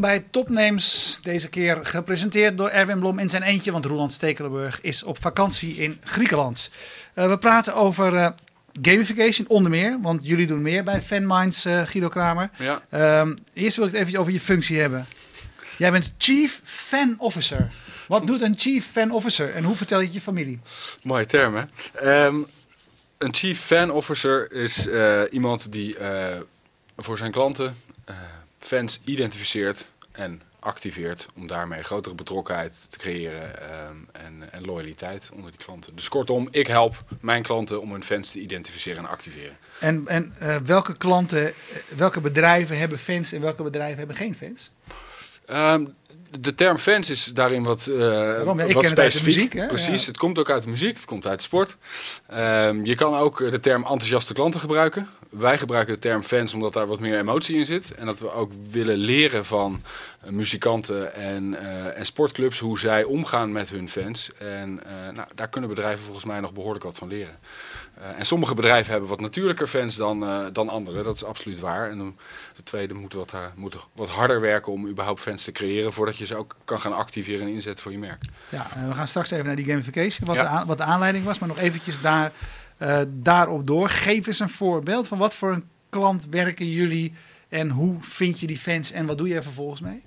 Welkom bij Topnames. Deze keer gepresenteerd door Erwin Blom in zijn eentje, want Roland Stekelenburg is op vakantie in Griekenland. Uh, we praten over uh, gamification onder meer, want jullie doen meer bij FanMinds, uh, Guido Kramer. Ja. Um, eerst wil ik het even over je functie hebben. Jij bent Chief Fan Officer. Wat doet een Chief Fan Officer en hoe vertel je het je familie? Mooie term, hè? Um, een Chief Fan Officer is iemand die voor zijn klanten fans identificeert en activeert om daarmee grotere betrokkenheid te creëren um, en, en, loyaliteit onder die klanten. Dus kortom, ik help mijn klanten om hun fans te identificeren en activeren. En, en uh, welke klanten, welke bedrijven hebben fans en welke bedrijven hebben geen fans? Um, de term fans is daarin wat, uh, ja, ik wat ken specifiek. muziek, hè? Precies, Ja. het komt ook uit de muziek, het komt uit de sport. Um, je kan ook de term enthousiaste klanten gebruiken. Wij gebruiken de term fans omdat daar wat meer emotie in zit. En dat we ook willen leren van muzikanten en, uh, en sportclubs hoe zij omgaan met hun fans. En nou, daar kunnen bedrijven volgens mij nog behoorlijk wat van leren. En sommige bedrijven hebben wat natuurlijker fans dan, dan andere. Dat is absoluut waar. En de, de tweede moet wat, moet wat harder werken om überhaupt fans te creëren... voordat je ze ook kan gaan activeren en inzetten voor je merk. Ja, we gaan straks even naar die gamification, wat, ja. de, aan, wat de aanleiding was. Maar nog eventjes daar, daarop door. Geef eens een voorbeeld van wat voor een klant werken jullie... en hoe vind je die fans en wat doe je er vervolgens mee?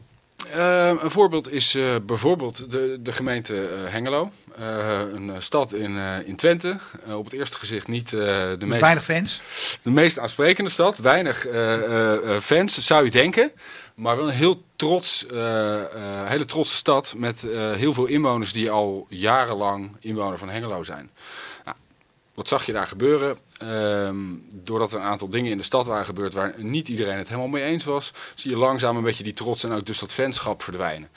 Uh, een voorbeeld is uh, bijvoorbeeld de, de gemeente uh, Hengelo. een stad in, in Twente. op het eerste gezicht niet de meest... Weinig fans. De meest aansprekende stad. Weinig fans, zou je denken. Maar wel een heel trots, hele trotse stad met heel veel inwoners die al jarenlang inwoner van Hengelo zijn. Wat zag je daar gebeuren? Um, doordat er een aantal dingen in de stad waren gebeurd waar niet iedereen het helemaal mee eens was, zie je langzaam een beetje die trots en ook dus dat fanschap verdwijnen.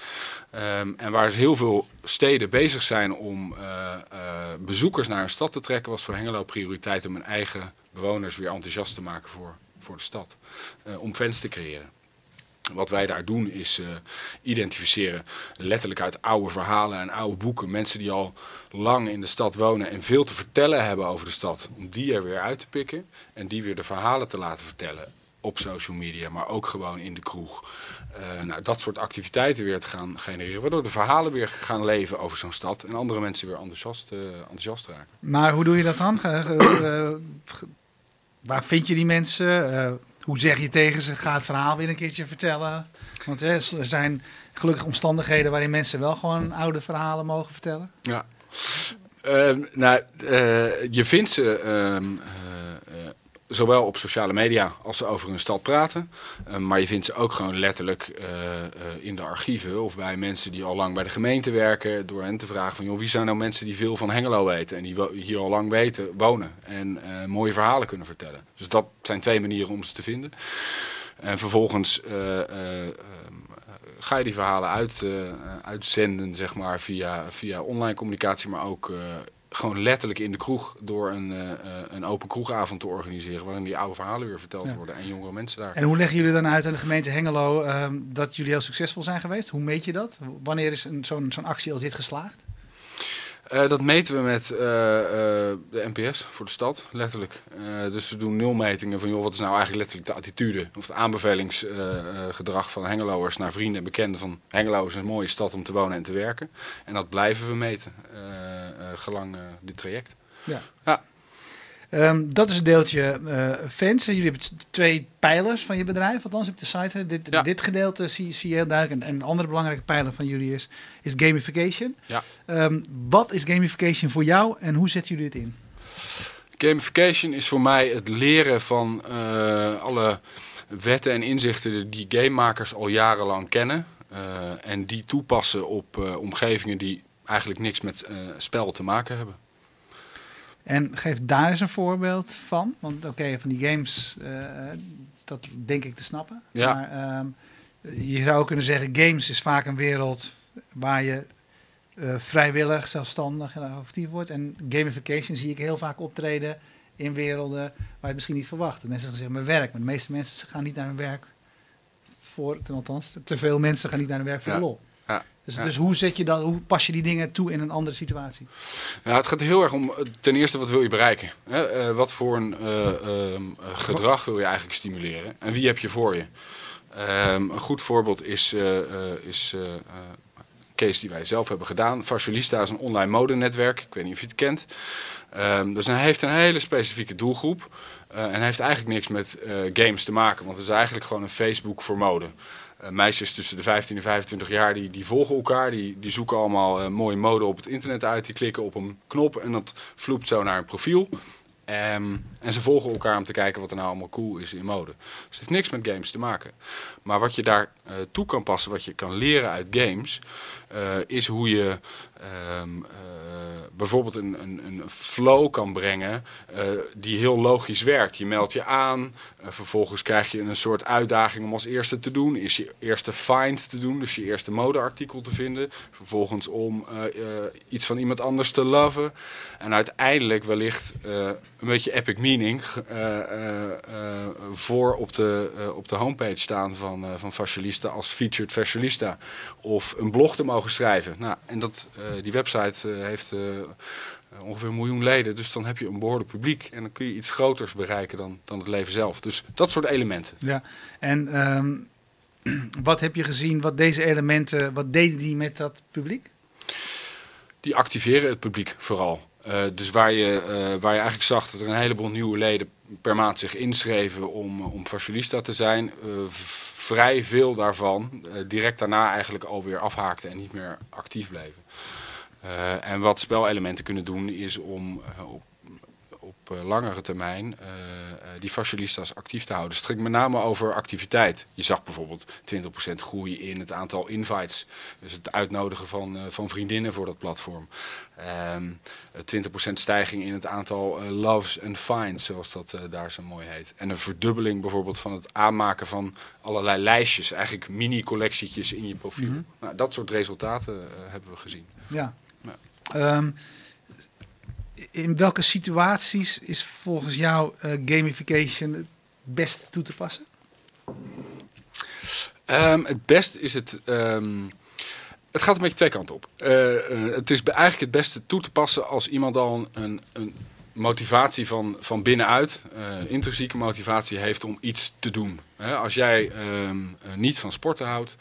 Um, en waar heel veel steden bezig zijn om uh, uh, bezoekers naar een stad te trekken, was voor Hengelo prioriteit om hun eigen bewoners weer enthousiast te maken voor, voor de stad. Uh, om fans te creëren. Wat wij daar doen is uh, identificeren, letterlijk uit oude verhalen en oude boeken, mensen die al lang in de stad wonen en veel te vertellen hebben over de stad, om die er weer uit te pikken en die weer de verhalen te laten vertellen op social media, maar ook gewoon in de kroeg. Uh, nou, dat soort activiteiten weer te gaan genereren, waardoor de verhalen weer gaan leven over zo'n stad en andere mensen weer enthousiast, uh, enthousiast raken. Maar hoe doe je dat dan? Waar vind je die mensen? Hoe zeg je tegen ze, ga het verhaal weer een keertje vertellen. Want hè, er zijn gelukkig omstandigheden waarin mensen wel gewoon oude verhalen mogen vertellen. Ja. Uh, nou, uh, je vindt ze uh, zowel op sociale media als ze over hun stad praten. maar je vindt ze ook gewoon letterlijk in de archieven of bij mensen die al lang bij de gemeente werken. Door hen te vragen van joh, wie zijn nou mensen die veel van Hengelo weten en die hier al lang weten, wonen. En mooie verhalen kunnen vertellen. Dus dat zijn twee manieren om ze te vinden. En vervolgens ga je die verhalen uit, uitzenden, zeg maar, via, via online communicatie, maar ook gewoon letterlijk in de kroeg door een, uh, een open kroegavond te organiseren, waarin die oude verhalen weer verteld ja. worden en jongere mensen daar. En hoe leggen jullie dan uit aan de gemeente Hengelo ehm, dat jullie heel succesvol zijn geweest? Hoe meet je dat? Wanneer is zo'n zo'n actie als dit geslaagd? Uh, dat meten we met uh, uh, de NPS voor de stad, letterlijk. dus we doen nulmetingen van, joh, wat is nou eigenlijk letterlijk de attitude of het aanbevelingsgedrag van Hengeloers naar vrienden en bekenden van Hengelo is een mooie stad om te wonen en te werken. En dat blijven we meten, gelang dit traject. Ja. ja. Um, dat is een deeltje uh, fans. Jullie hebben twee pijlers van je bedrijf, althans op de site. Dit, ja. dit gedeelte zie, zie, je heel duidelijk. En een andere belangrijke pijler van jullie is, is gamification. Ja. Um, wat is gamification voor jou en hoe zetten jullie het in? Gamification is voor mij het leren van uh, alle wetten en inzichten die gamemakers al jarenlang kennen. Uh, en die toepassen op omgevingen die eigenlijk niks met spel te maken hebben. En geef daar eens een voorbeeld van. Want oké, okay, van die games, uh, dat denk ik te snappen. Ja. Maar um, je zou kunnen zeggen, games is vaak een wereld waar je uh, vrijwillig, zelfstandig en actief wordt. En gamification zie ik heel vaak optreden in werelden waar je het misschien niet verwacht. Mensen zeggen, mijn werk. Maar de meeste mensen gaan niet naar hun werk voor, althans, te veel mensen gaan niet naar hun werk voor ja. lol. Ja. Dus, Ja. dus hoe, zet je dat, hoe pas je die dingen toe in een andere situatie? Ja, het gaat heel erg om, eh, ten eerste, wat wil je bereiken? Hè? Uh, wat voor een uh, uh, gedrag wil je eigenlijk stimuleren? En wie heb je voor je? Ehm, een goed voorbeeld is, uh, is een case die wij zelf hebben gedaan. Fashionista is een online modenetwerk. Ik weet niet of je het kent. Um, dus hij heeft een hele specifieke doelgroep. en heeft eigenlijk niks met games te maken. Want het is eigenlijk gewoon een Facebook voor mode. Meisjes tussen de 15 en 25 jaar die, die volgen elkaar. Die, die zoeken allemaal mooie mode op het internet uit. Die klikken op een knop en dat vloept zo naar een profiel. Um, en ze volgen elkaar om te kijken wat er nou allemaal cool is in mode. Dus het heeft niks met games te maken. Maar wat je daar uh, toe kan passen, wat je kan leren uit games, uh, is hoe je um, uh, bijvoorbeeld een, een, een, flow kan brengen die heel logisch werkt. Je meldt je aan, vervolgens krijg je een soort uitdaging om als eerste te doen. Is je eerste find te doen, dus je eerste modeartikel te vinden. Vervolgens om iets van iemand anders te loven. En uiteindelijk wellicht een beetje epic meaning voor op de, op de homepage staan van, van Fashionista als featured fashionista. Of een blog te mogen schrijven. Nou, en dat, die website heeft ongeveer een miljoen leden. Dus dan heb je een behoorlijk publiek. En dan kun je iets groters bereiken dan, dan het leven zelf. Dus dat soort elementen. Ja, en um, wat heb je gezien, wat deze elementen, wat deden die met dat publiek? Die activeren het publiek vooral. Uh, dus waar je, uh, waar je eigenlijk zag dat er een heleboel nieuwe leden per maand zich inschreven om, om fashionista te zijn. Uh, vrij veel daarvan direct daarna eigenlijk alweer afhaakten en niet meer actief bleven. en wat spelelementen kunnen doen is om op op eh, langere termijn uh, die fascialistas actief te houden. Dus het ging met name over activiteit. Je zag bijvoorbeeld 20% groei in het aantal invites. Dus het uitnodigen van, van vriendinnen voor dat platform. Um, 20% stijging in het aantal loves en finds, zoals dat daar zo mooi heet. En een verdubbeling bijvoorbeeld van het aanmaken van allerlei lijstjes. Eigenlijk mini-collectietjes in je profiel. Mm -hmm. nou, dat soort resultaten hebben we gezien. Ja. ja. Um, in welke situaties is volgens jou uh, gamification het best toe te passen? Um, het best is het. Um, het gaat een beetje twee kanten op. Uh, uh, het is eigenlijk het beste toe te passen als iemand al een, een motivatie van, van binnenuit, intrinsieke motivatie heeft om iets te doen. als jij um, niet van sporten houdt,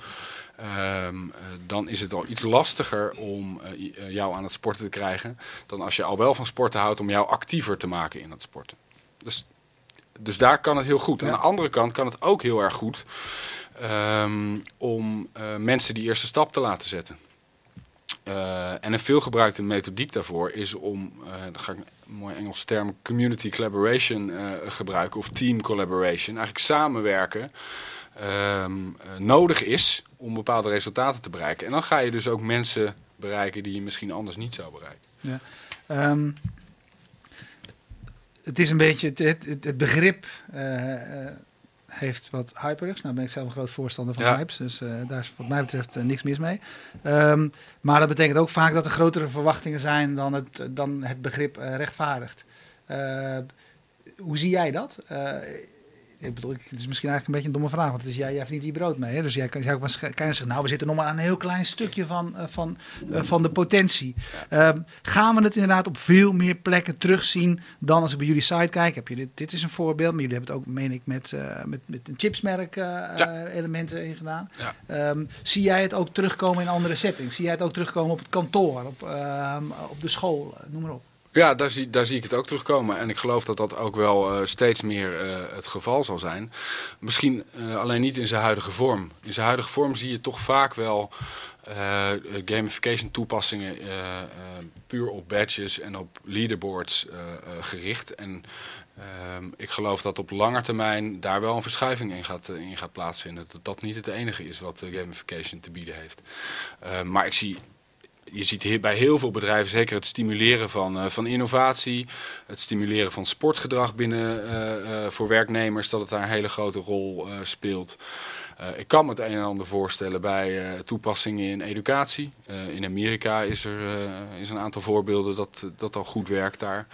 Um, dan is het al iets lastiger om uh, jou aan het sporten te krijgen. Dan als je al wel van sporten houdt om jou actiever te maken in het sporten. Dus, dus daar kan het heel goed. Ja. Aan de andere kant kan het ook heel erg goed um, om uh, mensen die eerste stap te laten zetten. Uh, en een veelgebruikte methodiek daarvoor is om, dan ga ik een mooi Engels term, community collaboration gebruiken of team collaboration. Eigenlijk samenwerken um, nodig is om bepaalde resultaten te bereiken. En dan ga je dus ook mensen bereiken die je misschien anders niet zou bereiken. Ja. Um, het is een beetje het, het, het begrip uh, heeft wat hyperigs. Nou ben ik zelf een groot voorstander van ja. hypes, dus uh, daar is wat mij betreft niks mis mee. Um, maar dat betekent ook vaak dat er grotere verwachtingen zijn dan het, dan het begrip rechtvaardigt. hoe zie jij dat? Ik bedoel, het is misschien eigenlijk een beetje een domme vraag, want het is, jij, jij verdient hier brood mee. Hè? Dus jij kan, jij kan zeggen, nou, we zitten nog maar aan een heel klein stukje van, uh, van, uh, van de potentie. Uh, gaan we het inderdaad op veel meer plekken terugzien dan als ik bij jullie site kijk? Heb je dit, dit is een voorbeeld, maar jullie hebben het ook, meen ik, met, uh, met, met een chipsmerk ja. elementen in gedaan. Ja. Um, zie jij het ook terugkomen in andere settings? Zie jij het ook terugkomen op het kantoor, op, ehm, op de school, noem maar op? Ja, daar zie, daar zie ik het ook terugkomen. En ik geloof dat dat ook wel uh, steeds meer uh, het geval zal zijn. Misschien uh, alleen niet in zijn huidige vorm. In zijn huidige vorm zie je toch vaak wel gamification toepassingen puur op badges en op leaderboards gericht. En ehm, ik geloof dat op lange termijn daar wel een verschuiving in gaat, in gaat plaatsvinden. Dat dat niet het enige is wat gamification te bieden heeft. maar ik zie je ziet bij heel veel bedrijven zeker het stimuleren van, uh, van innovatie, het stimuleren van sportgedrag binnen uh, uh, voor werknemers, dat het daar een hele grote rol speelt. ik kan me het een en ander voorstellen bij toepassingen in educatie. in Amerika is er is een aantal voorbeelden dat dat al goed werkt daar.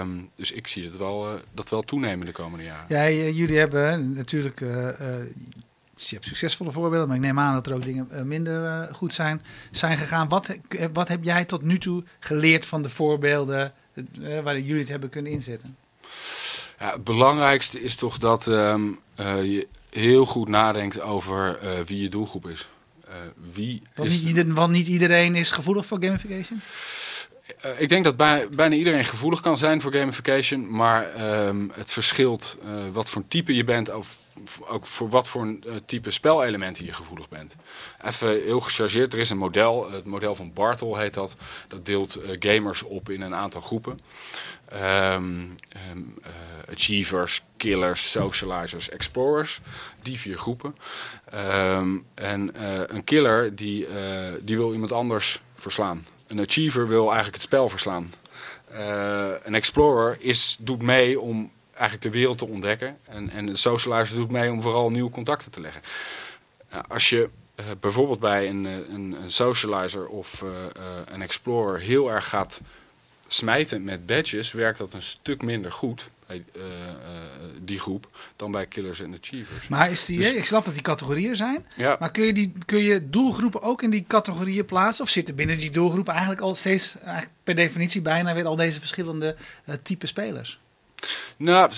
Um, dus ik zie het wel, dat wel toenemen de komende jaren. Ja, jullie hebben natuurlijk dus je hebt succesvolle voorbeelden, maar ik neem aan dat er ook dingen uh, minder uh, goed zijn, zijn gegaan. Wat, wat heb jij tot nu toe geleerd van de voorbeelden waar jullie het hebben kunnen inzetten? Ja, het belangrijkste is toch dat ehm, eh, je heel goed nadenkt over eh, wie je doelgroep is. Eh, wie Want is niet, ieder- want niet iedereen is gevoelig voor gamification. Eh, ik denk dat bij, bijna iedereen gevoelig kan zijn voor gamification, maar ehm, het verschilt eh, wat voor type je bent, of ook voor wat voor een, eh, type spelelementen je gevoelig bent. Even heel gechargeerd, er is een model, het model van Bartel heet dat, dat deelt eh, gamers op in een aantal groepen. Ehm, ehm, eh, achievers, killers, socializers, explorers, die vier groepen. Ehm, en een killer die, die wil iemand anders verslaan. Een achiever wil eigenlijk het spel verslaan. Een explorer is, doet mee om eigenlijk de wereld te ontdekken. En, en een socializer doet mee om vooral nieuwe contacten te leggen. Nou, als je eh, bijvoorbeeld bij een, eh, een, een socializer of eh, een explorer heel erg gaat smijten met badges, werkt dat een stuk minder goed bij die groep dan bij killers en achievers. Maar is die, Dus- ik snap dat die categorieën zijn. Ja. Maar kun je, die, kun je doelgroepen ook in die categorieën plaatsen? Of zitten binnen die doelgroepen eigenlijk al steeds, eigenlijk per definitie bijna weer al deze verschillende type spelers? Nou,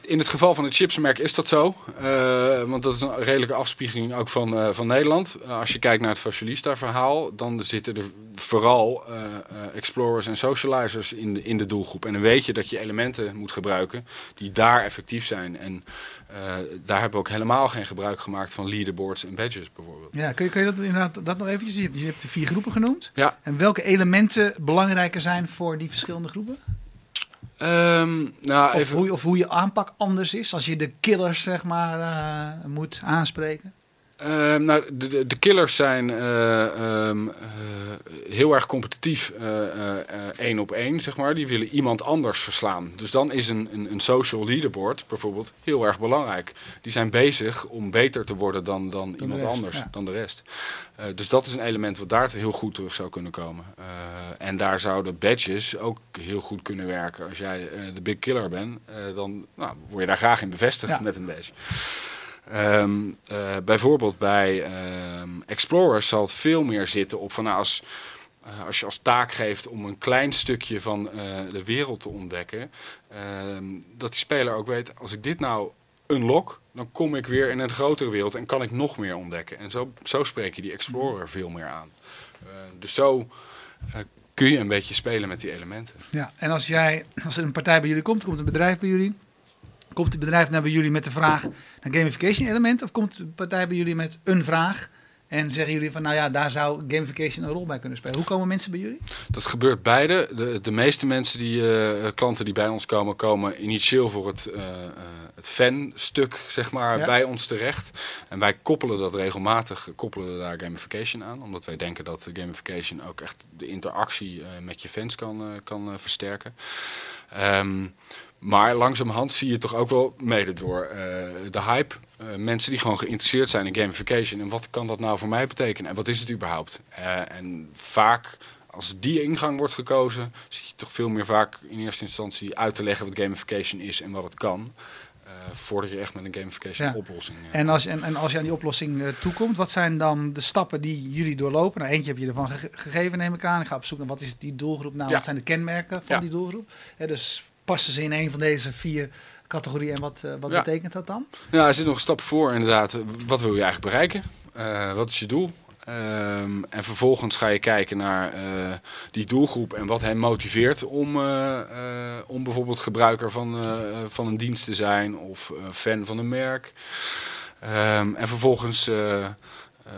in het geval van het chipsmerk is dat zo. Eh, want dat is een redelijke afspiegeling ook van, eh, van Nederland. Eh, als je kijkt naar het Fashionista-verhaal, dan zitten er vooral explorers en socializers in de, in de doelgroep. En dan weet je dat je elementen moet gebruiken die daar effectief zijn. En daar hebben we ook helemaal geen gebruik gemaakt van leaderboards en badges bijvoorbeeld. Ja, kun je, kun je dat inderdaad dat nog eventjes? Je hebt de vier groepen genoemd. Ja, En welke elementen belangrijker zijn voor die verschillende groepen? Ehm, nou Of, even... hoe, je- of hoe je aanpak anders is als je de killers zeg maar eh, moet aanspreken? Eh, nou, de, de, killers zijn eh, ehm, eh, heel erg competitief, eh, één op één, zeg maar. Die willen iemand anders verslaan. Dus dan is een, een, een social leaderboard bijvoorbeeld heel erg belangrijk. Die zijn bezig om beter te worden dan, dan, iemand rest, anders, ja. dan de rest. Dus dat is een element wat daar heel goed terug zou kunnen komen. En daar zouden badges ook heel goed kunnen werken. Als jij de big killer bent, dan nou, word je daar graag in bevestigd Ja. met een badge. Ehm, eh, bijvoorbeeld bij ehm, Explorers zal het veel meer zitten op van nou, als, eh, als je als taak geeft om een klein stukje van eh, de wereld te ontdekken, ehm, dat die speler ook weet, als ik dit nou unlock, dan kom ik weer in een grotere wereld en kan ik nog meer ontdekken. En zo, zo spreek je die Explorer veel meer aan. Dus zo kun je een beetje spelen met die elementen. Ja, en als jij, als er een partij bij jullie komt, komt een bedrijf bij jullie, komt het bedrijf naar bij jullie met de vraag naar gamification element, of komt de partij bij jullie met een vraag en zeggen jullie van, nou ja, daar zou gamification een rol bij kunnen spelen. Hoe komen mensen bij jullie? Dat gebeurt beide. De, de meeste mensen die, eh, klanten die bij ons komen, komen initieel voor het, eh, het fanstuk zeg maar, Ja. bij ons terecht. En wij koppelen dat regelmatig, koppelen we daar gamification aan. Omdat wij denken dat gamification ook echt de interactie met je fans kan, kan versterken. Ehm, maar langzamerhand zie je toch ook wel mede door eh, de hype. eh, mensen die gewoon geïnteresseerd zijn in gamification. En wat kan dat nou voor mij betekenen? En wat is het überhaupt? Eh, en vaak, als die ingang wordt gekozen, zie je toch veel meer vaak in eerste instantie uit te leggen wat gamification is en wat het kan. voordat je echt met een gamification Ja. oplossing. En als, en, en als je aan die oplossing toekomt, wat zijn dan de stappen die jullie doorlopen? Nou, eentje heb je ervan ge- gegeven, neem ik aan. Ik ga op zoek naar wat is die doelgroep nou, Ja. wat zijn de kenmerken van Ja. die doelgroep? Hè, dus passen ze in een van deze vier categorieën en wat, eh, wat Ja. betekent dat dan? Nou, er zit nog een stap voor inderdaad. Wat wil je eigenlijk bereiken? Eh, wat is je doel? Ehm, en vervolgens ga je kijken naar eh, die doelgroep en wat hen motiveert om, om bijvoorbeeld gebruiker van, van een dienst te zijn of fan van een merk. Ehm, en vervolgens eh, ehm, eh,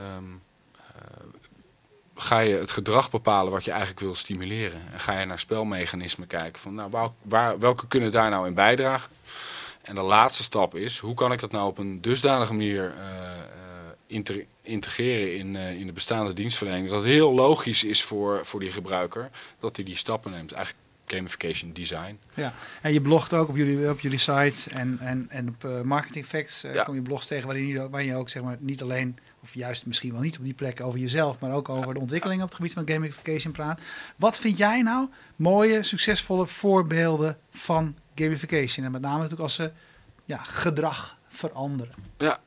ga je het gedrag bepalen wat je eigenlijk wil stimuleren. En ga je naar spelmechanismen kijken van nou, waar, waar, welke kunnen daar nou in bijdragen. En de laatste stap is, hoe kan ik dat nou op een dusdanige manier eh, eh, integreren in, eh, in de bestaande dienstverlening. Dat het heel logisch is voor, voor die gebruiker dat hij die stappen neemt. Eigenlijk gamification design. Ja, en je blogt ook op jullie, op jullie site en, en, en op Marketing Facts Ja. kom je blogs tegen waarin je, waarin je ook zeg maar, niet alleen, of juist misschien wel niet op die plek over jezelf, maar ook over de ontwikkeling op het gebied van gamification praat. Wat vind jij nou mooie, succesvolle voorbeelden van gamification? En met name natuurlijk als ze ja, gedrag veranderen. Ja,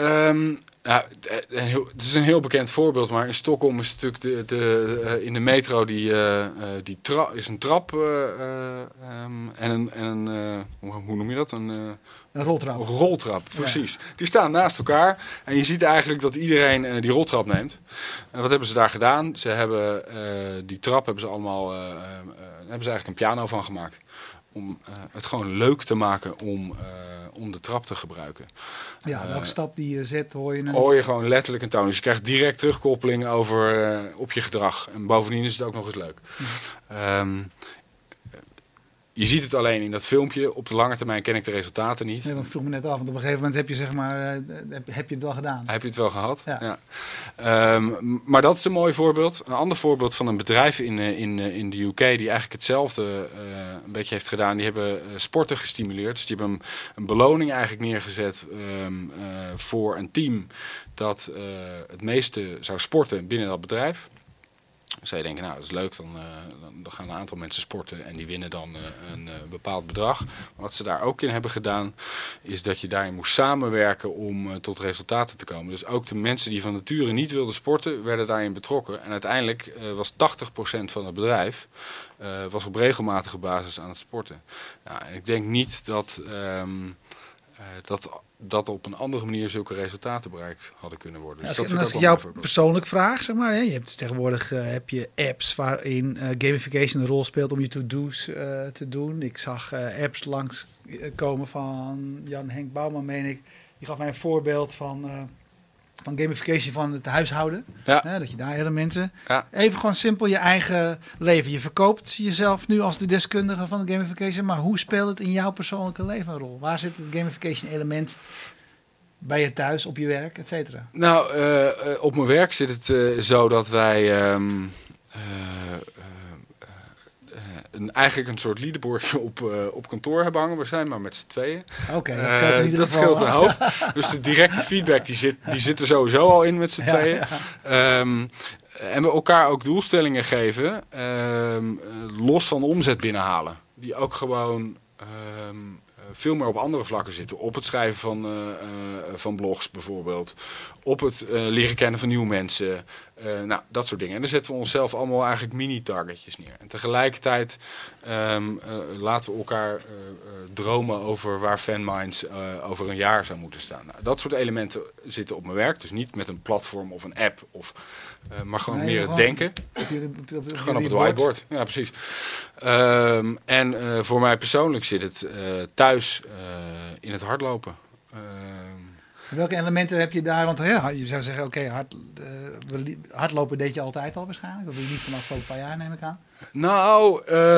Ehm, ja, heel- het is een heel bekend voorbeeld, maar in Stockholm is natuurlijk de, de, eh, in de metro die, eh, eh, die tra is een trap eh, eh, ehm, en een, en een eh, hoe, noem je dat? Een, eh, Een roltrap. een roltrap, precies. Die staan naast elkaar en je ziet eigenlijk dat iedereen eh, die roltrap neemt. En wat hebben ze daar gedaan? Ze hebben eh, die trap hebben ze allemaal, eh, eh, eh, hebben ze eigenlijk een piano van gemaakt. Om eh, het gewoon leuk te maken om, eh, om de trap te gebruiken. Ja, Eh, elke stap die je zet hoor je een... Hoor je gewoon letterlijk een toon. Dus je krijgt direct terugkoppeling over, op je gedrag. En bovendien is het ook nog eens leuk. Ehm, je ziet het alleen in dat filmpje. Op de lange termijn ken ik de resultaten niet. Nee, ik vroeg me net af, want op een gegeven moment heb je zeg maar, eh, heb, je het wel gedaan. Heb je het wel gehad? Ja. Ehm, maar dat is een mooi voorbeeld. Een ander voorbeeld van een bedrijf in, eh, in, eh, in de UK die eigenlijk hetzelfde een beetje heeft gedaan. Die hebben sporten gestimuleerd. Dus die hebben een, een beloning eigenlijk neergezet ehm, eh, voor een team dat het meeste zou sporten binnen dat bedrijf. Je denken, nou dat is leuk, dan, eh, dan, dan gaan een aantal mensen sporten en die winnen dan eh, een eh, bepaald bedrag. Wat ze daar ook in hebben gedaan, is dat je daarin moest samenwerken om tot resultaten te komen. Dus ook de mensen die van nature niet wilden sporten, werden daarin betrokken. En uiteindelijk was 80% van het bedrijf was op regelmatige basis aan het sporten. En ik denk niet dat, ehm, eh, dat, dat op een andere manier zulke resultaten bereikt hadden kunnen worden. Ja, Dus als, dat en als ik ik wel jou een voorbeeld. persoonlijk vraag, zeg maar, hè, je hebt tegenwoordig eh, heb je apps waarin eh, gamification een rol speelt om je to-do's eh, te doen. Ik zag apps langs eh, komen van Jan Henk Bouwman, meen ik. Die gaf mij een voorbeeld van, van gamification van het huishouden. Ja. Hè, dat je daar elementen. Ja. Even gewoon simpel je eigen leven. Je verkoopt jezelf nu als de deskundige van de gamification, maar hoe speelt het in jouw persoonlijke leven een rol? Waar zit het gamification element bij je thuis, op je werk, et cetera? Nou, eh, eh, op mijn werk zit het eh, zo dat wij ehm, eh, eh, eh, een, eigenlijk een soort leaderboardje op, eh, op kantoor hebben hangen. We zijn maar met z'n tweeën. Oké, dat Eh, scheelt in ieder dat geval. scheelt een hoop. dus de directe feedback die zit, die zit er sowieso al in met z'n Ja, tweeën. ja. Ehm, en we elkaar ook doelstellingen geven, ehm, eh, los van omzet binnenhalen. Die ook gewoon ehm, eh, veel meer op andere vlakken zitten. Op het schrijven van, eh, eh, van blogs bijvoorbeeld. Op het eh, leren kennen van nieuwe mensen. Nou, dat soort dingen. En dan zetten we onszelf allemaal eigenlijk mini-targetjes neer. En tegelijkertijd ehm, eh, laten we elkaar dromen over waar fanminds over een jaar zou moeten staan. Nou, dat soort elementen zitten op mijn werk. Dus niet met een platform of een app, of, eh, maar gewoon Nee, meer het denken. Op je- op- op- op Gewoon op het whiteboard. Ja, precies. Ehm, en eh, voor mij persoonlijk zit het eh, thuis in het hardlopen. Ehm, Welke elementen heb je daar? Want ja, je zou zeggen, oké, hard, hardlopen deed je altijd al waarschijnlijk. Dat doe je niet van de afgelopen paar jaar, neem ik aan. nou,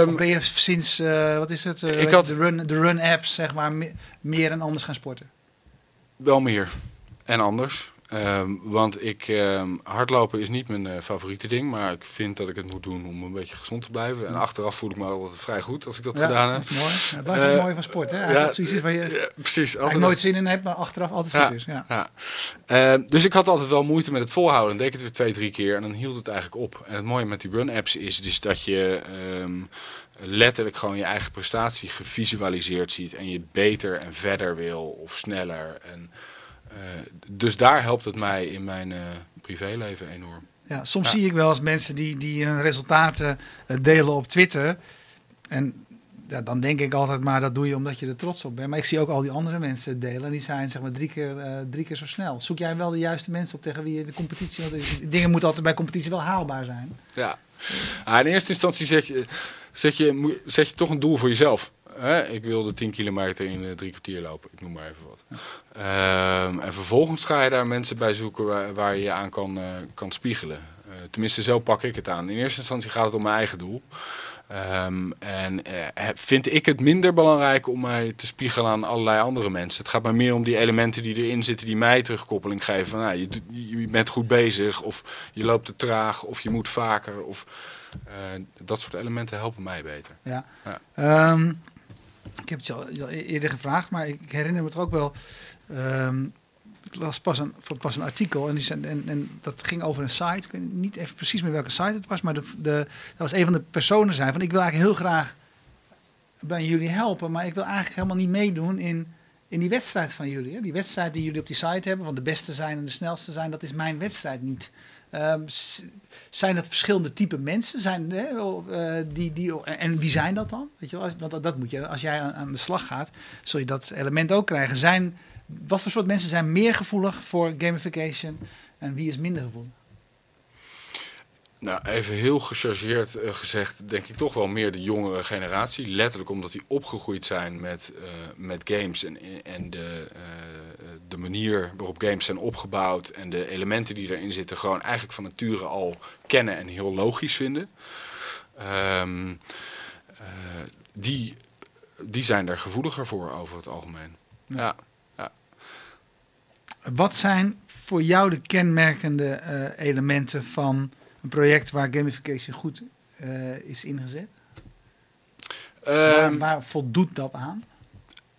Of ben je sinds, wat is het, Ik had- de run, de run apps, zeg maar, me- meer en anders gaan sporten? wel meer. En anders. Ehm, want ik, ehm, hardlopen is niet mijn eh, favoriete ding. Maar ik vind dat ik het moet doen om een beetje gezond te blijven. En achteraf voel ik me altijd vrij goed als ik dat gedaan ja, heb. dat is mooi. Het blijft Eh, ook mooi van sport, hè? Ja, zoiets is waar je Ja, precies. altijd nooit zin in hebt, maar achteraf altijd Ja. goed is. Ja. Eh, dus ik had altijd wel moeite met het volhouden. Dan deed ik het weer twee, drie keer en dan hield het eigenlijk op. En het mooie met die run-apps is dus dat je ehm, letterlijk gewoon je eigen prestatie gevisualiseerd ziet. En je beter en verder wil of sneller. En, eh, dus daar helpt het mij in mijn eh, privéleven enorm. Ja, soms Ja. zie ik wel eens mensen die, die hun resultaten eh, delen op Twitter. En ja, dan denk ik altijd maar dat doe je omdat je er trots op bent. Maar ik zie ook al die andere mensen delen. En die zijn zeg maar drie keer, eh, drie keer zo snel. Zoek jij wel de juiste mensen op tegen wie je de competitie... Want dingen moeten altijd bij competitie wel haalbaar zijn. Ja. Ah, in eerste instantie zet je, zet, je, zet je toch een doel voor jezelf. Hè? Ik wilde 10 kilometer in eh, drie kwartier lopen. Ik noem maar even wat. Ehm, en vervolgens ga je daar mensen bij zoeken waar, waar je je aan kan, eh, kan spiegelen. Eh, tenminste, zo pak ik het aan. In eerste instantie gaat het om mijn eigen doel. Ehm, en eh, vind ik het minder belangrijk om mij te spiegelen aan allerlei andere mensen. Het gaat mij meer om die elementen die erin zitten die mij terugkoppeling geven. Van, nou, je, bent goed bezig of je loopt te traag of je moet vaker. Of, eh, dat soort elementen helpen mij beter. Ja. Ja. Ehm, ik heb het je al, al eerder gevraagd, maar ik herinner me het ook wel. ehm, ik las pas een, pas een artikel en, die zijn, en, en dat ging over een site. Ik weet niet even precies meer welke site het was, maar de, de, dat was een van de personen zijn van ik wil eigenlijk heel graag bij jullie helpen, maar ik wil eigenlijk helemaal niet meedoen in, in die wedstrijd van jullie. Hè? Die wedstrijd die jullie op die site hebben, van de beste zijn en de snelste zijn, dat is mijn wedstrijd niet. Ehm, zijn dat verschillende type mensen? Zijn, hè, eh, die, die, en wie zijn dat dan? Weet je wel, als, dat, dat moet je, als jij aan, de slag gaat, zul je dat element ook krijgen. Zijn, wat voor soort mensen zijn meer gevoelig voor gamification en wie is minder gevoelig? Nou, even heel gechargeerd eh, gezegd, denk ik toch wel meer de jongere generatie. Letterlijk omdat die opgegroeid zijn met, eh, met games en, en de, de manier waarop games zijn opgebouwd en de elementen die erin zitten, gewoon eigenlijk van nature al kennen en heel logisch vinden. Ehm, eh, die, die zijn er gevoeliger voor over het algemeen. Ja. Wat zijn voor jou de kenmerkende eh, elementen van een project waar gamification goed eh, is ingezet? waar, Ehm, waar voldoet dat aan?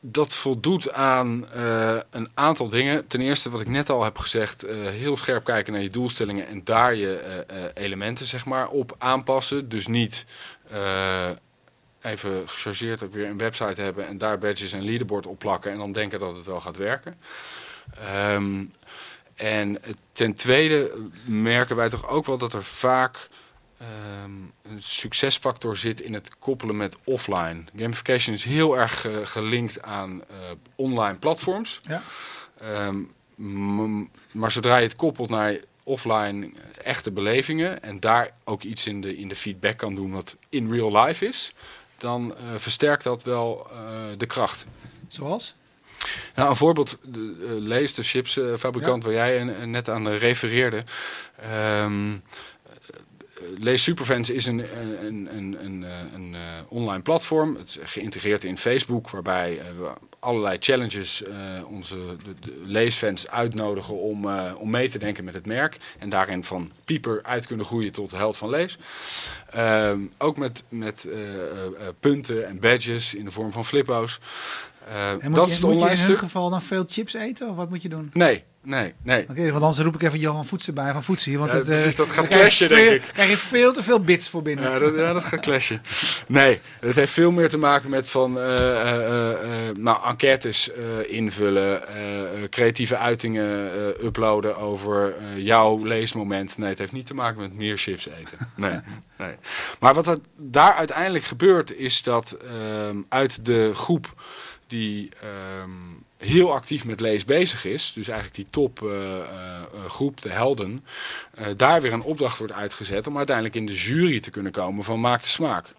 Dat voldoet aan eh, een aantal dingen. Ten eerste, wat ik net al heb gezegd, eh, heel scherp kijken naar je doelstellingen en daar je eh, elementen zeg maar, op aanpassen. Dus niet even gechargeerd ook weer een website hebben en daar badges en leaderboard op plakken en dan denken dat het wel gaat werken. Ehm, en ten tweede merken wij toch ook wel dat er vaak ehm, een succesfactor zit in het koppelen met offline. Gamification is heel erg eh, gelinkt aan eh, online platforms. Ja. Ehm, maar zodra je het koppelt naar offline eh, echte belevingen en daar ook iets in de, in de feedback kan doen wat in real life is, dan versterkt dat wel de kracht. Zoals? Nou, een voorbeeld, de, Lees, de chipsfabrikant waar jij net aan refereerde. Ehm eh, Lees Superfans is een, een, een, een, een, eh, eh, online platform. Het is geïntegreerd in Facebook, waarbij eh, we allerlei challenges onze de, leesfans uitnodigen om, om mee te denken met het merk. En daarin van pieper uit kunnen groeien tot de held van lees. Ehm, ook met, met punten en badges in de vorm van flippo's. Moet dat je, is het moet je online in hun stuk. geval dan veel chips eten of wat moet je doen? Nee, nee, nee. Oké, want anders roep ik even Johan Voets erbij van Voetsie. Want Ja, het, precies, eh, dat gaat clashen, denk veel- ik. krijg je veel te veel bits voor binnen. Ja dat, ja, dat gaat clashen. Nee, het heeft veel meer te maken met van, eh, nou, enquêtes invullen, creatieve uitingen uploaden over jouw leesmoment. Nee, het heeft niet te maken met meer chips eten. Nee, nee. Maar wat er daar uiteindelijk gebeurt is dat ehm, uit de groep die ehm, heel actief met lees bezig is, dus eigenlijk die topgroep, groep, de helden, eh, daar weer een opdracht wordt uitgezet om uiteindelijk in de jury te kunnen komen van Maak de Smaak.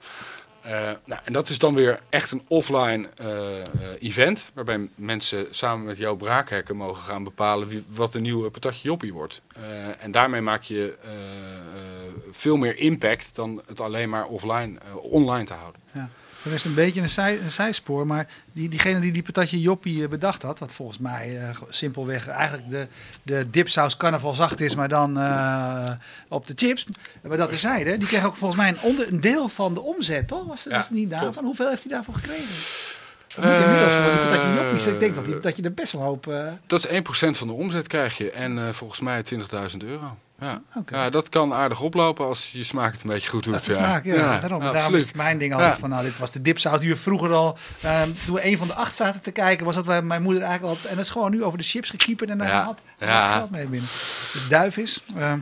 Eh, nou, en dat is dan weer echt een offline eh, eh, event, waarbij mensen samen met jouw braakhekken mogen gaan bepalen wie, wat de nieuwe patatje joppie wordt. Eh, en daarmee maak je eh, eh, veel meer impact dan het alleen maar offline, eh, online te houden. Ja. Dat is een beetje een, zij, een zijspoor, maar die, diegene die die patatje joppie eh, bedacht had, wat volgens mij eh, simpelweg eigenlijk de, de dipsaus carnavalzacht is, maar dan eh, op de chips. Maar dat terzijde, die kreeg ook volgens mij een, onder, een deel van de omzet, toch? Was, Ja, was het niet daarvan? Hoeveel heeft hij daarvoor gekregen? Inmiddels voor joppies. Ik denk dat, die, dat je er best wel hoop... Dat is 1% van de omzet krijg je en volgens mij 20.000 euro. Ja. Ja, dat kan aardig oplopen als je smaak het een beetje goed doet. Dat de smaak, ja. daarom daarom is mijn ding altijd Ja. van, nou, dit was de dipsaus die we vroeger al, ehm, toen we een van de acht zaten te kijken, was dat wij, mijn moeder eigenlijk al, en dat is gewoon nu over de chips gekiepen en daar Ja. had, had Ja. geld mee binnen. Dus duif is. ehm,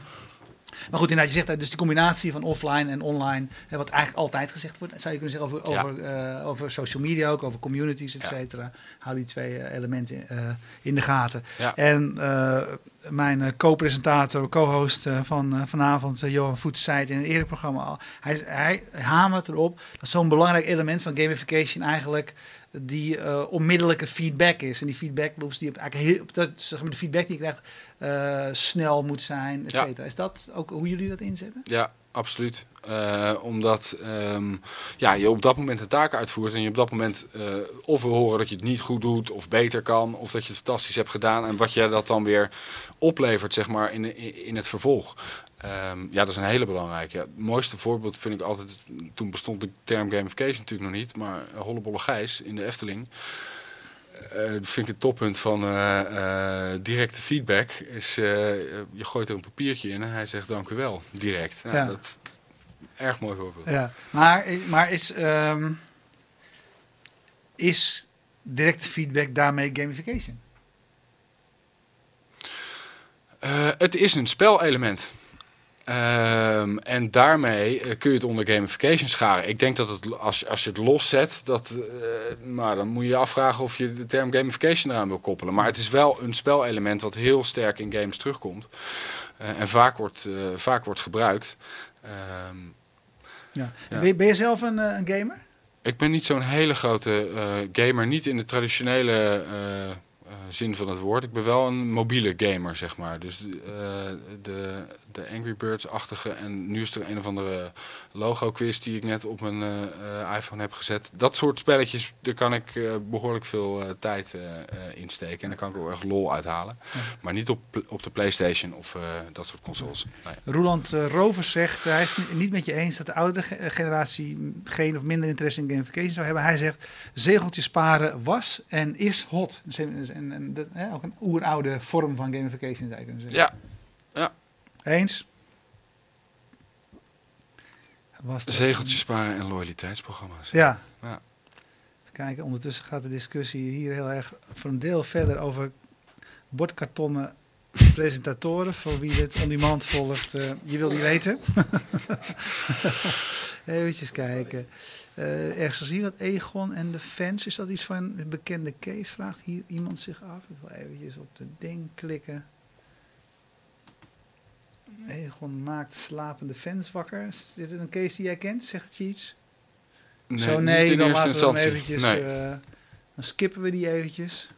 maar goed, inderdaad, je zegt dat dus die combinatie van offline en online, hè, wat eigenlijk altijd gezegd wordt, zou je kunnen zeggen over, Ja. over, eh, over social media ook, over communities, et Ja. cetera. Hou die twee eh, elementen eh, in de gaten. Ja. En eh, mijn eh, co-presentator, co-host eh, van eh, vanavond, Johan Voets, zei het in een eerder programma al. Hij, hij hamert erop dat zo'n belangrijk element van gamification eigenlijk die onmiddellijke feedback is. En die feedback loops die eigenlijk heel, dat, zeg maar, de feedback die je krijgt snel moet zijn, et Ja. cetera. Is dat ook hoe jullie dat inzetten? Ja, absoluut. Eh, omdat ehm, ja, je op dat moment een taak uitvoert en je op dat moment eh, of we horen dat je het niet goed doet of beter kan of dat je het fantastisch hebt gedaan en wat je dat dan weer oplevert zeg maar in, in, in het vervolg. Ehm, ja, dat is een hele belangrijke. Ja, het mooiste voorbeeld vind ik altijd, toen bestond de term gamification natuurlijk nog niet, maar eh, Hollebolle Gijs in de Efteling. Eh, dat vind ik het toppunt van eh, eh, directe feedback. Is, eh, je gooit er een papiertje in en hij zegt dank u wel, direct. Ja, Ja. Dat, erg mooi voorbeeld. Ja, maar, maar is, ehm, is directe feedback, daarmee gamification? Het is een spelelement. Um, en daarmee uh, kun je het onder gamification scharen. Ik denk dat het, als, als je het loszet, dat, uh, maar dan moet je je afvragen of je de term gamification eraan wil koppelen. Maar het is wel een spelelement wat heel sterk in games terugkomt. en vaak wordt, vaak wordt gebruikt. Um, ja. ja. Ben, je, ben, je, zelf een, een gamer? Ik ben niet zo'n hele grote gamer. Niet in de traditionele zin van het woord. Ik ben wel een mobiele gamer, zeg maar. Dus de, de Angry Birds-achtige. En nu is er een of andere logo-quiz die ik net op mijn uh, iPhone heb gezet. Dat soort spelletjes, daar kan ik uh, behoorlijk veel tijd insteken. En daar kan ik ook echt lol uithalen. Maar niet op, op de PlayStation of dat soort consoles. Nee. Roland Rovers zegt, hij is niet met je eens dat de oudere generatie geen of minder interesse in gamification zou hebben. Hij zegt, zegeltjes sparen was en is hot. En, en, en ook een oeroude vorm van gamification zou je kunnen zeggen. Ja, ja. Eens? Was Zegeltjes sparen en loyaliteitsprogramma's. Ja. ja. Kijken, ondertussen gaat de discussie hier heel erg voor een deel verder over bordkartonnen presentatoren. Voor wie dit on demand volgt, uh, je wil niet weten. Even kijken. Uh, ergens zien dat Egon en de fans. Is dat iets van een bekende case? Vraagt hier iemand zich af. Ik wil eventjes op de ding klikken. Egon maakt slapende fans wakker. Is dit een case die jij kent? Zegt Cheats? Nee, Zo nee, niet in dan eerste laten we hem eventjes... Nee. Uh, dan skippen we die eventjes.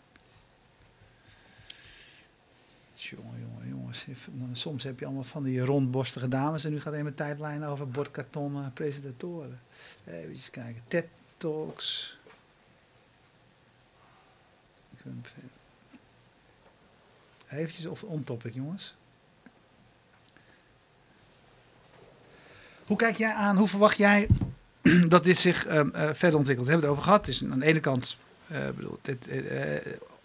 Jongen, jongen, jongens. Soms heb je allemaal van die rondborstige dames. En nu gaat even mijn tijdlijn over bordkarton uh, presentatoren. Even kijken. TED Talks. Eventjes of on topic, jongens. Hoe kijk jij aan, hoe verwacht jij dat dit zich um, uh, verder ontwikkelt? We hebben het over gehad. Het is aan de ene kant, uh, bedoel, dit, uh,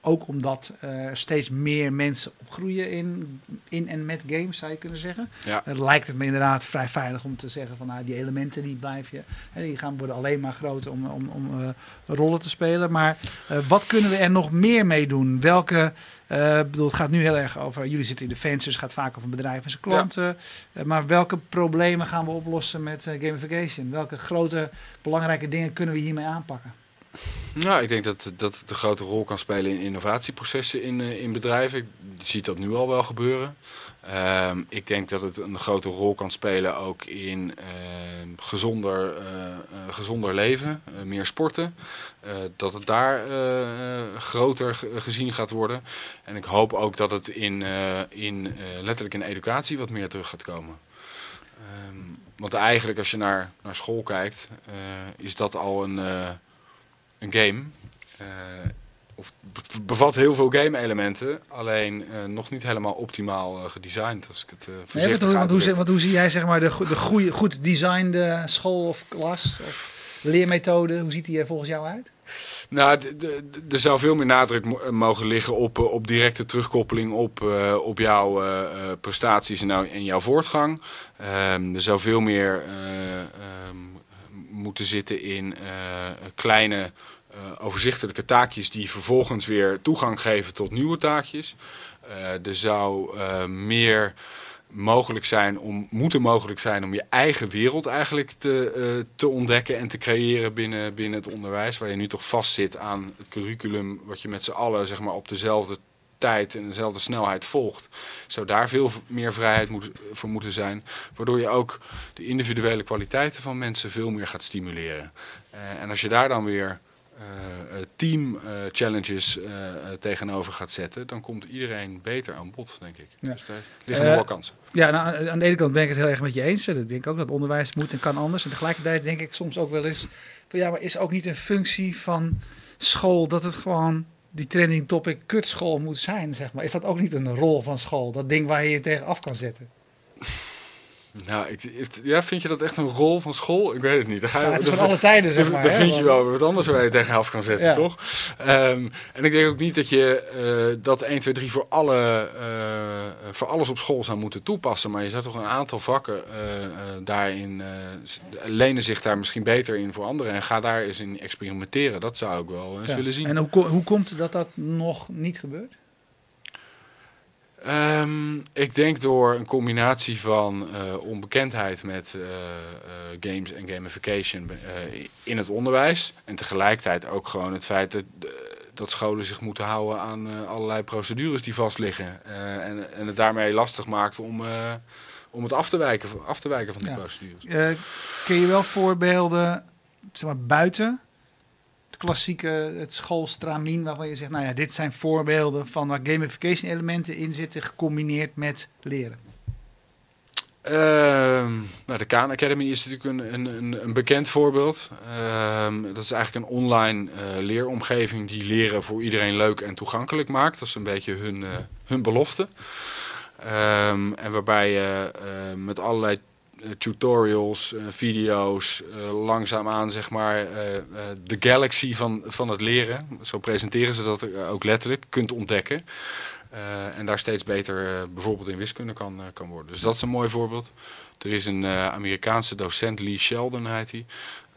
ook omdat er steeds meer mensen opgroeien in, in en met games, zou je kunnen zeggen. Ja. lijkt het me inderdaad vrij veilig om te zeggen van nou, die elementen die blijf je, hè, die gaan worden alleen maar groter om, om, om rollen te spelen. Maar wat kunnen we er nog meer mee doen? Welke, uh, bedoel, het gaat nu heel erg over, jullie zitten in de fans, dus het gaat vaak over bedrijven en zijn klanten. Ja. maar welke problemen gaan we oplossen met gamification? Welke grote belangrijke dingen kunnen we hiermee aanpakken? Nou, ik denk dat, dat het een grote rol kan spelen in innovatieprocessen in, uh, in bedrijven. Je ziet dat nu al wel gebeuren. Uh, ik denk dat het een grote rol kan spelen ook in uh, gezonder, uh, gezonder leven, meer sporten. dat het daar groter gezien gaat worden. En ik hoop ook dat het in, in letterlijk in educatie wat meer terug gaat komen. Um, want eigenlijk als je naar, naar school kijkt, is dat al een een game. Uh, of bevat heel veel game-elementen, alleen uh, nog niet helemaal optimaal uh, gedesigned. Als ik het uh, nee, hoe, wat, hoe zie jij zeg maar, de, de goede, goed designed school of klas of leermethode? Hoe ziet die er volgens jou uit? Nou, er zou veel meer nadruk mogen liggen op, op directe terugkoppeling op, op jouw prestaties en, nou, en jouw voortgang. Um, er zou veel meer um, moeten zitten in kleine uh, overzichtelijke taakjes die vervolgens weer toegang geven tot nieuwe taakjes. Uh, er zou meer mogelijk zijn om, moeten mogelijk zijn om je eigen wereld eigenlijk te, te ontdekken en te creëren binnen, binnen het onderwijs. Waar je nu toch vastzit aan het curriculum wat je met z'n allen zeg maar, op dezelfde tijd en dezelfde snelheid volgt. Zou daar veel meer vrijheid moet, voor moeten zijn. Waardoor je ook de individuele kwaliteiten van mensen veel meer gaat stimuleren. en als je daar dan weer uh, team uh, challenges tegenover gaat zetten, dan komt iedereen beter aan bod, denk ik. Ja. Dus daar liggen nog wel kansen. Ja, nou, aan de ene kant ben ik het heel erg met je eens. Ik denk ook dat onderwijs moet en kan anders. En tegelijkertijd denk ik soms ook wel eens van ja, maar is ook niet een functie van school dat het gewoon die trending topic kutschool moet zijn, zeg maar. Is dat ook niet een rol van school? Dat ding waar je je tegen af kan zetten? Nou, ik, ja, vind je dat echt een rol van school? Ik weet het niet. Dan ga je, Ja, het is van alle tijden, zeg maar. Dan vind je wel wat anders waar je tegen af kan zetten, Ja. toch? Ehm, en ik denk ook niet dat je eh, dat 1, 2, 3 voor, alle, eh, voor alles op school zou moeten toepassen. Maar je zou toch een aantal vakken eh, daarin lenen zich daar misschien beter in voor anderen. En ga daar eens in experimenteren. Dat zou ik wel eens Ja. willen zien. En hoe, hoe komt het dat dat nog niet gebeurt? Ehm, ik denk door een combinatie van eh, onbekendheid met eh, eh, games en gamification in het onderwijs. En tegelijkertijd ook gewoon het feit dat, dat scholen zich moeten houden aan allerlei procedures die vastliggen. En, en het daarmee lastig maakt om, om het af te wijken, af te wijken van die Ja. procedures. Ken je wel voorbeelden zeg maar, buiten klassieke het schoolstramien waarvan je zegt, nou ja, dit zijn voorbeelden van waar gamification elementen in zitten gecombineerd met leren. Ehm, nou, de Khan Academy is natuurlijk een, een, een, bekend voorbeeld. Ehm, dat is eigenlijk een online eh, leeromgeving die leren voor iedereen leuk en toegankelijk maakt. Dat is een beetje hun, eh, hun belofte. Ehm, en waarbij je eh, met allerlei tutorials, eh, video's, eh, langzaamaan zeg maar eh, eh, de galaxy van, van het leren, zo presenteren ze dat eh, ook letterlijk, kunt ontdekken. Eh, en daar steeds beter eh, bijvoorbeeld in wiskunde kan, eh, kan worden. Dus dat is een mooi voorbeeld. Er is een eh, Amerikaanse docent, Lee Sheldon heet hij.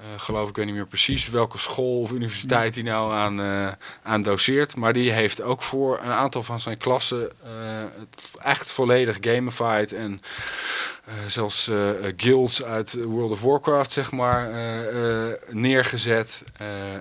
Eh, geloof ik weet niet meer precies welke school of universiteit hij nou aan, eh, aan doseert. Maar die heeft ook voor een aantal van zijn klassen eh, echt volledig gamified. En zelfs guilds uit World of Warcraft zeg maar neergezet.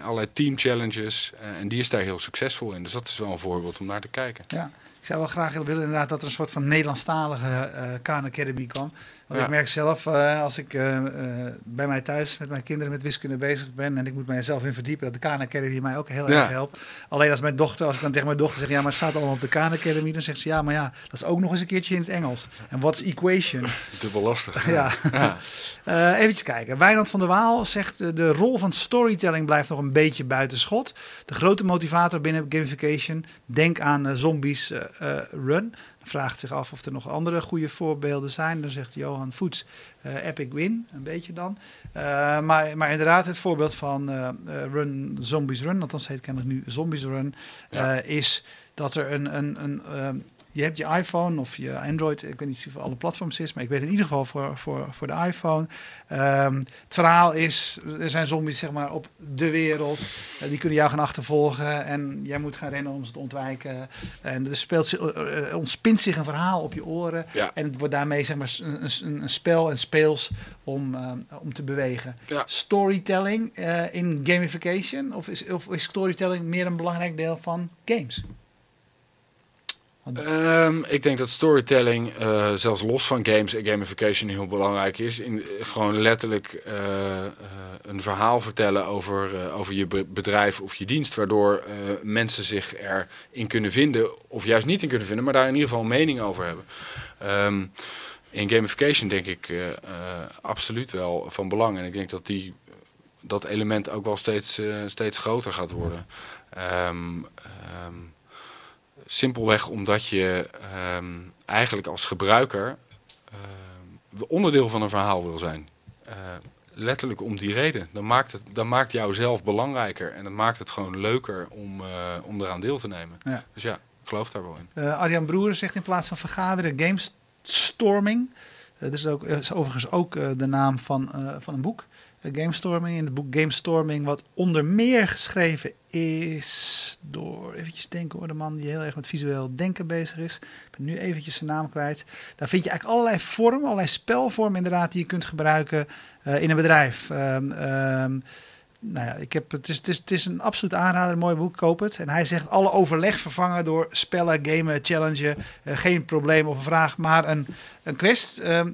Allerlei team challenges. En die is daar heel succesvol in. Dus dat is wel een voorbeeld om naar te kijken. Ja. Ik zou wel graag willen inderdaad dat er een soort van Nederlandstalige eh Khan Academy kwam. Want ik merk zelf, eh, als ik eh, eh, bij mij thuis met mijn kinderen met wiskunde bezig ben en ik moet mijzelf in verdiepen, dat de Khan Academy mij ook heel erg helpt. Alleen als mijn dochter, als ik dan tegen mijn dochter zeg, ja, maar het staat allemaal op de Khan Academy, dan zegt ze, ja, maar ja, dat is ook nog eens een keertje in het Engels. En wat is equation? Dubbel lastig. ja. Ja. Even kijken. Wijnand van der Waal zegt de rol van storytelling blijft nog een beetje buiten schot. De grote motivator binnen gamification. Denk aan Zombies Run. Vraagt zich af of er nog andere goede voorbeelden zijn. Dan zegt Johan Voets eh, Epic Win, een beetje dan. Eh, maar, maar inderdaad, het voorbeeld van eh, Run Zombies Run, althans heet het kennelijk nu Zombies Run, Ja. is dat er een, een, een ehm, je hebt je iPhone of je Android, ik weet niet of het voor alle platforms is, maar ik weet in ieder geval voor, voor, voor de iPhone. Ehm, het verhaal is, er zijn zombies zeg maar op de wereld, Eh, die kunnen jou gaan achtervolgen en jij moet gaan rennen om ze te ontwijken. En er speelt, eh, eh, ontspint zich een verhaal op je oren Ja. en het wordt daarmee zeg maar een, een, een spel en speels om, om te bewegen. Ja. Storytelling in gamification of is, of is storytelling meer een belangrijk deel van games? Ehm, ik denk dat storytelling, eh, zelfs los van games en gamification, heel belangrijk is. In, gewoon letterlijk eh, eh, een verhaal vertellen over, over je be- bedrijf of je dienst. Waardoor mensen zich erin kunnen vinden, of juist niet in kunnen vinden, maar daar in ieder geval een mening over hebben. Ehm, in gamification denk ik absoluut wel van belang. En ik denk dat die, dat element ook wel steeds, steeds groter gaat worden. Ehm, simpelweg omdat je ehm, eigenlijk als gebruiker ehm, onderdeel van een verhaal wil zijn. Eh, letterlijk om die reden. Dan maakt, het, dan maakt jou zelf belangrijker. En dat maakt het gewoon leuker om, eh, om eraan deel te nemen. Ja. Dus ja, ik geloof daar wel in. Eh, Arjan Broer zegt in plaats van vergaderen gamestorming. Dat is, ook, is overigens ook de naam van, van een boek. Gamestorming. In het boek Gamestorming, wat onder meer geschreven is door, eventjes denken hoor, de man die heel erg met visueel denken bezig is. Ik ben nu eventjes zijn naam kwijt. Daar vind je eigenlijk allerlei vormen, allerlei spelvormen inderdaad die je kunt gebruiken eh, in een bedrijf. Ehm, ehm, nou ja, ik heb, het, is, het, is, een absoluut aanrader, mooi boek, koop het. En hij zegt alle overleg vervangen door spellen, gamen, challengen. Eh, geen probleem of een vraag, maar een, een quest. Ehm,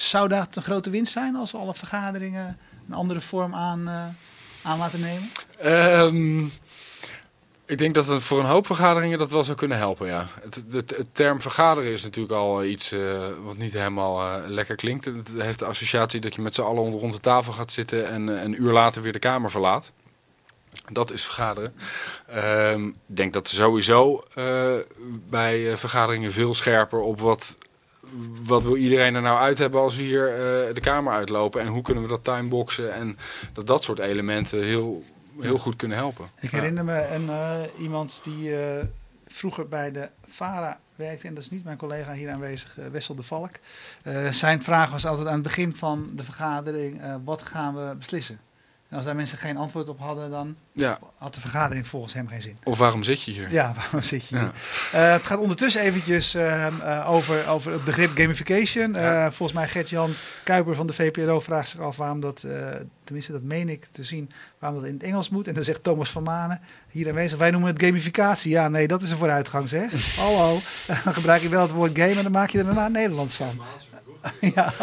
zou dat een grote winst zijn als we alle vergaderingen een andere vorm aan, eh, aan laten nemen? Ehm, ik denk dat het voor een hoop vergaderingen dat wel zou kunnen helpen, ja. Het, het, het term vergaderen is natuurlijk al iets eh, wat niet helemaal eh, lekker klinkt. Het heeft de associatie dat je met z'n allen rond de tafel gaat zitten en eh, een uur later weer de kamer verlaat. Dat is vergaderen. Ehm, Ik denk dat sowieso eh, bij eh, vergaderingen veel scherper op wat wat wil iedereen er nou uit hebben als we hier eh, de kamer uitlopen? En hoe kunnen we dat timeboxen? En dat dat soort elementen heel, heel goed kunnen helpen. Ik herinner me een, eh, iemand die eh, vroeger bij de VARA werkte. En dat is niet mijn collega hier aanwezig, Wessel de Valk. Eh, zijn vraag was altijd aan het begin van de vergadering, eh, wat gaan we beslissen? En als daar mensen geen antwoord op hadden, dan Ja. had de vergadering volgens hem geen zin. Of waarom zit je hier? Ja, waarom zit je hier? Ja. Eh, het gaat ondertussen eventjes eh, eh, over, over het begrip gamification. Ja. Eh, volgens mij Gert-Jan Kuiper van de VPRO vraagt zich af waarom dat, eh, tenminste dat meen ik te zien, waarom dat in het Engels moet. En dan zegt Thomas van Manen, hier aanwezig, wij noemen het gamificatie. Ja, nee, dat is een vooruitgang zeg. Hallo, dan gebruik je wel het woord game en dan maak je er daarna Nederlands van. ja,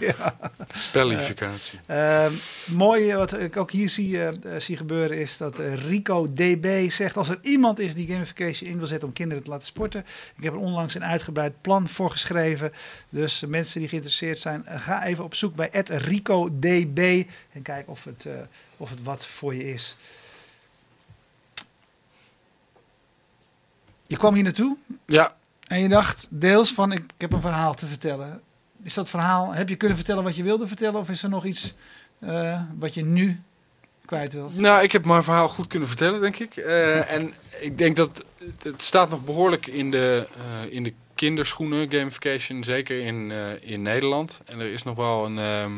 ja. Spellificatie. Ehm, mooi wat ik ook hier zie, eh, eh, zie gebeuren is dat eh, Rico DB zegt... als er iemand is die gamification in wil zetten om kinderen te laten sporten... ik heb er onlangs een uitgebreid plan voor geschreven. Dus eh, mensen die geïnteresseerd zijn, eh, ga even op zoek bij Rico DB... en kijk of het, eh, of het wat voor je is. Je kwam hier naartoe Ja, en je dacht deels van ik, ik heb een verhaal te vertellen. Is dat verhaal, heb je kunnen vertellen wat je wilde vertellen? Of is er nog iets eh, wat je nu kwijt wil? Nou, ik heb mijn verhaal goed kunnen vertellen, denk ik. Eh, en ik denk dat het- staat nog behoorlijk in de, eh, in de kinderschoenen, gamification, zeker in, in Nederland. En er is nog wel een, ehm,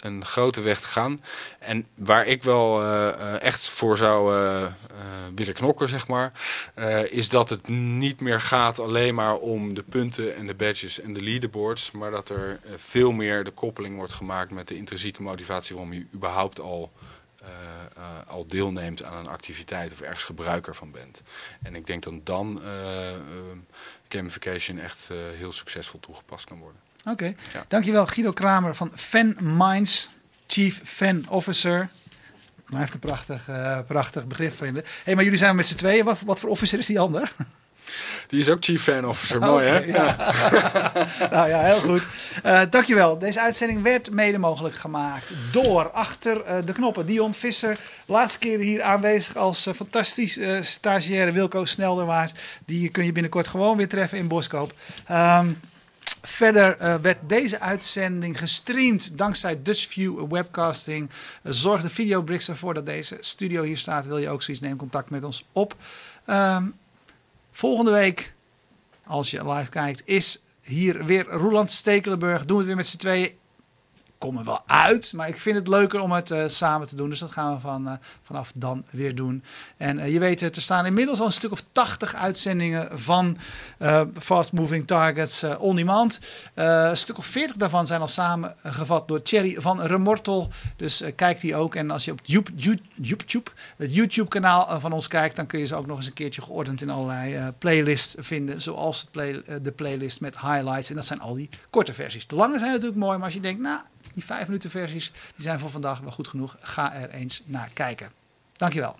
een grote weg te gaan. En waar ik wel eh, eh, echt voor zou eh, willen knokken, zeg maar, is dat het niet meer gaat alleen maar om de punten en de badges en de leaderboards, maar dat er veel meer de koppeling wordt gemaakt met de intrinsieke motivatie waarom je überhaupt al al deelneemt aan een activiteit of ergens gebruiker van bent. En ik denk dat dan gamification echt heel succesvol toegepast kan worden. Oké, Ja. dankjewel Guido Kramer van Fan Minds, Chief Fan Officer. Blijft een prachtig, eh, prachtig begrip vinden. hey, maar jullie zijn met z'n tweeën. Wat, wat voor officer is die ander? Die is ook Chief Fan Officer, mooi hè? Ja. nou ja, heel goed. Eh dankjewel. Deze uitzending werd mede mogelijk gemaakt door achter eh, de knoppen Dion Visser. Laatste keer hier aanwezig als fantastisch eh, stagiaire Wilco Snelderwaard. Die kun je binnenkort gewoon weer treffen in Boskoop. Ehm, Verder eh, werd deze uitzending gestreamd dankzij Dutchview Webcasting. Zorg de videobricks ervoor dat deze studio hier staat. Wil je ook zoiets, neem contact met ons op. Ehm, volgende week, als je live kijkt, is hier weer Roland Stekelenburg. Doen we het weer met z'n tweeën. Kom er wel uit, maar ik vind het leuker om het eh, samen te doen. Dus dat gaan we van, eh, vanaf dan weer doen. En eh, je weet er staan inmiddels al een stuk of 80 uitzendingen van Fast Moving Targets on demand. Een stuk of 40 daarvan zijn al samengevat door Thierry van Remortel. Dus kijk die ook. En als je op YouTube, het YouTube kanaal eh, van ons kijkt, dan kun je ze ook nog eens een keertje geordend in allerlei playlists vinden. Zoals de playlist met highlights. En dat zijn al die korte versies. De lange zijn natuurlijk mooi, maar als je denkt, nou, die vijf minuten versies die zijn voor vandaag wel goed genoeg. Ga er eens naar kijken. Dankjewel.